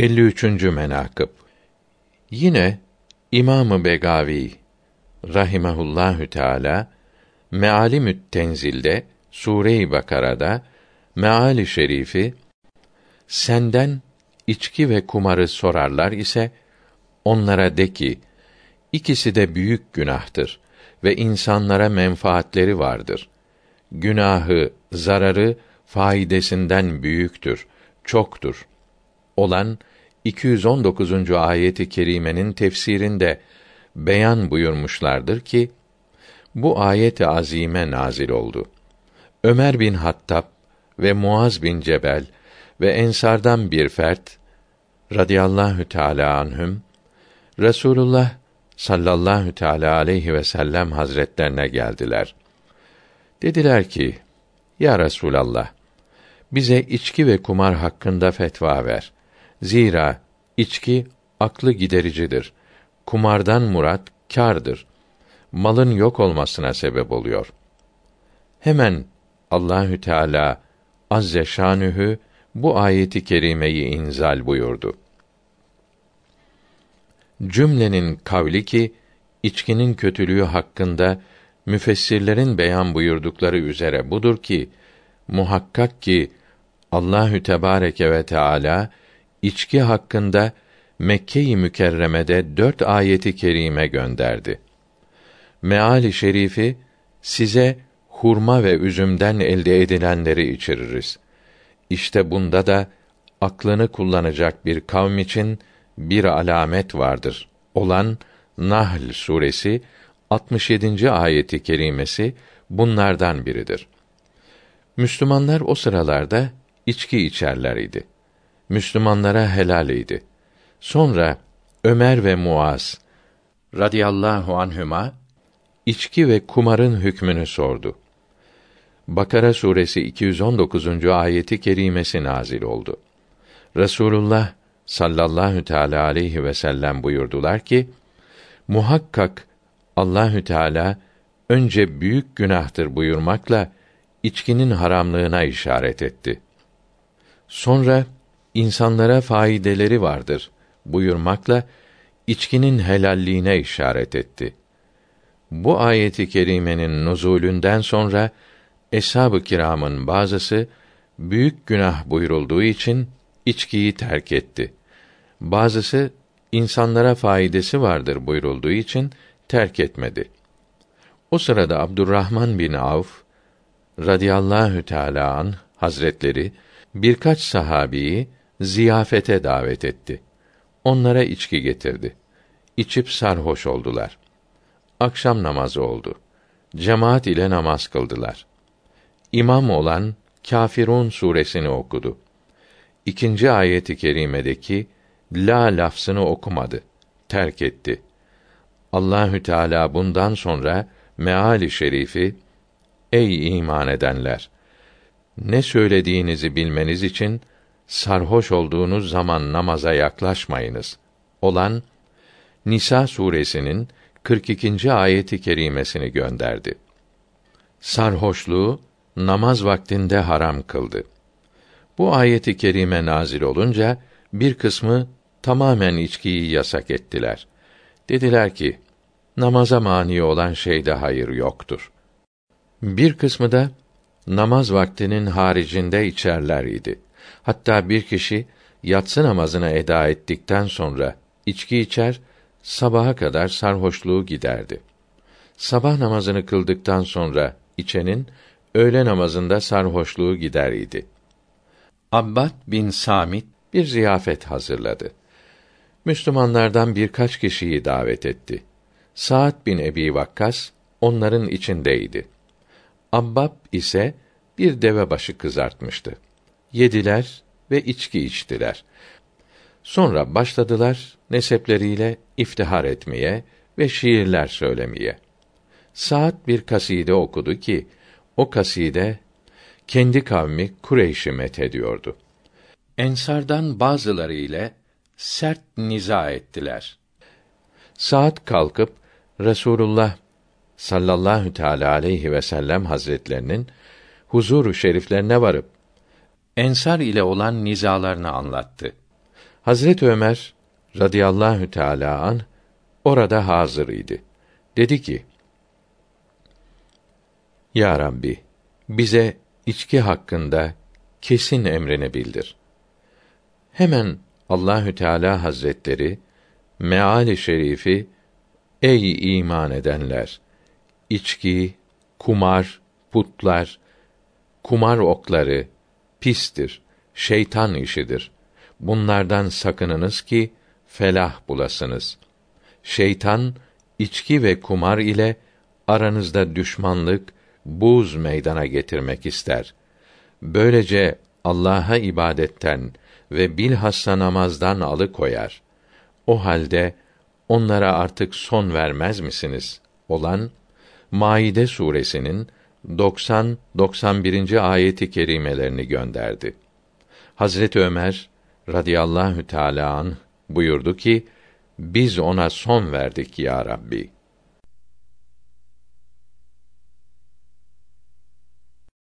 53. menakıb Yine İmamı Begavi rahimehullahü teala Mealimü't Tenzil'de Sure-i Bakara'da meali şerifi senden içki ve kumarı sorarlar ise onlara de ki ikisi de büyük günahtır ve insanlara menfaatleri vardır. Günahı, zararı faydasından büyüktür, çoktur. Olan 219. ayeti kerimenin tefsirinde beyan buyurmuşlardır ki bu ayet-i azime nazil oldu. Ömer bin Hattab ve Muaz bin Cebel ve ensardan bir fert radıyallahu teala anhüm Resulullah sallallahu teala aleyhi ve sellem hazretlerine geldiler. Dediler ki: Ya Resulallah, bize içki ve kumar hakkında fetva ver. Zira içki aklı gidericidir. Kumardan murat kârdır. Malın yok olmasına sebep oluyor. Hemen Allahü Teala azze şanühü bu ayeti kerimeyi inzal buyurdu. Cümlenin kavli ki içkinin kötülüğü hakkında müfessirlerin beyan buyurdukları üzere budur ki muhakkak ki Allahü Tebareke ve Teala içki hakkında Mekke-i Mükerreme'de dört ayeti kerime gönderdi. Meali şerifi size hurma ve üzümden elde edilenleri içiririz. İşte bunda da aklını kullanacak bir kavm için bir alamet vardır. Olan Nahl suresi 67. ayeti kerimesi bunlardan biridir. Müslümanlar o sıralarda içki içerler idi. Müslümanlara helal idi. Sonra Ömer ve Muaz radıyallahu anhüma içki ve kumarın hükmünü sordu. Bakara suresi 219. ayeti kerimesi nazil oldu. Resulullah sallallahu teala aleyhi ve sellem buyurdular ki: Muhakkak Allahü Teala önce büyük günahtır buyurmakla içkinin haramlığına işaret etti. Sonra insanlara faydeleri vardır buyurmakla içkinin helalliğine işaret etti. Bu ayeti kerimenin nuzulünden sonra eshab-ı kiramın bazısı büyük günah buyurulduğu için içkiyi terk etti. Bazısı insanlara faydası vardır buyurulduğu için terk etmedi. O sırada Abdurrahman bin Avf radıyallahu teala an hazretleri birkaç sahabiyi ziyafete davet etti. Onlara içki getirdi. İçip sarhoş oldular. Akşam namazı oldu. Cemaat ile namaz kıldılar. İmam olan Kafirun suresini okudu. İkinci ayeti kerimedeki la lafzını okumadı. Terk etti. Allahü Teala bundan sonra meali şerifi Ey iman edenler ne söylediğinizi bilmeniz için sarhoş olduğunuz zaman namaza yaklaşmayınız. Olan Nisa suresinin 42. ayeti kerimesini gönderdi. Sarhoşluğu namaz vaktinde haram kıldı. Bu ayeti kerime nazil olunca bir kısmı tamamen içkiyi yasak ettiler. Dediler ki, namaza mani olan şeyde hayır yoktur. Bir kısmı da namaz vaktinin haricinde içerler idi. Hatta bir kişi yatsı namazını eda ettikten sonra içki içer, sabaha kadar sarhoşluğu giderdi. Sabah namazını kıldıktan sonra içenin öğle namazında sarhoşluğu gider idi. Abbad bin Samit bir ziyafet hazırladı. Müslümanlardan birkaç kişiyi davet etti. Saad bin Ebi Vakkas onların içindeydi. Abbab ise bir deve başı kızartmıştı. Yediler ve içki içtiler. Sonra başladılar nesepleriyle iftihar etmeye ve şiirler söylemeye. Saat bir kaside okudu ki o kaside kendi kavmi Kureyş'i methediyordu. Ensardan bazıları ile sert niza ettiler. Saat kalkıp Resulullah sallallahu teala aleyhi ve sellem hazretlerinin huzuru şeriflerine varıp ensar ile olan nizalarını anlattı. Hazret Ömer radıyallahu teala an orada hazır idi. Dedi ki: Ya Rabbi, bize içki hakkında kesin emrini bildir. Hemen Allahü Teala Hazretleri meali şerifi ey iman edenler içki, kumar, putlar, kumar okları pistir, şeytan işidir. Bunlardan sakınınız ki felah bulasınız. Şeytan içki ve kumar ile aranızda düşmanlık, buz meydana getirmek ister. Böylece Allah'a ibadetten ve bilhassa namazdan alıkoyar. O halde onlara artık son vermez misiniz? Olan Maide suresinin 90 91. ayeti kerimelerini gönderdi. Hazreti Ömer radıyallahu teala buyurdu ki biz ona son verdik ya Rabbi.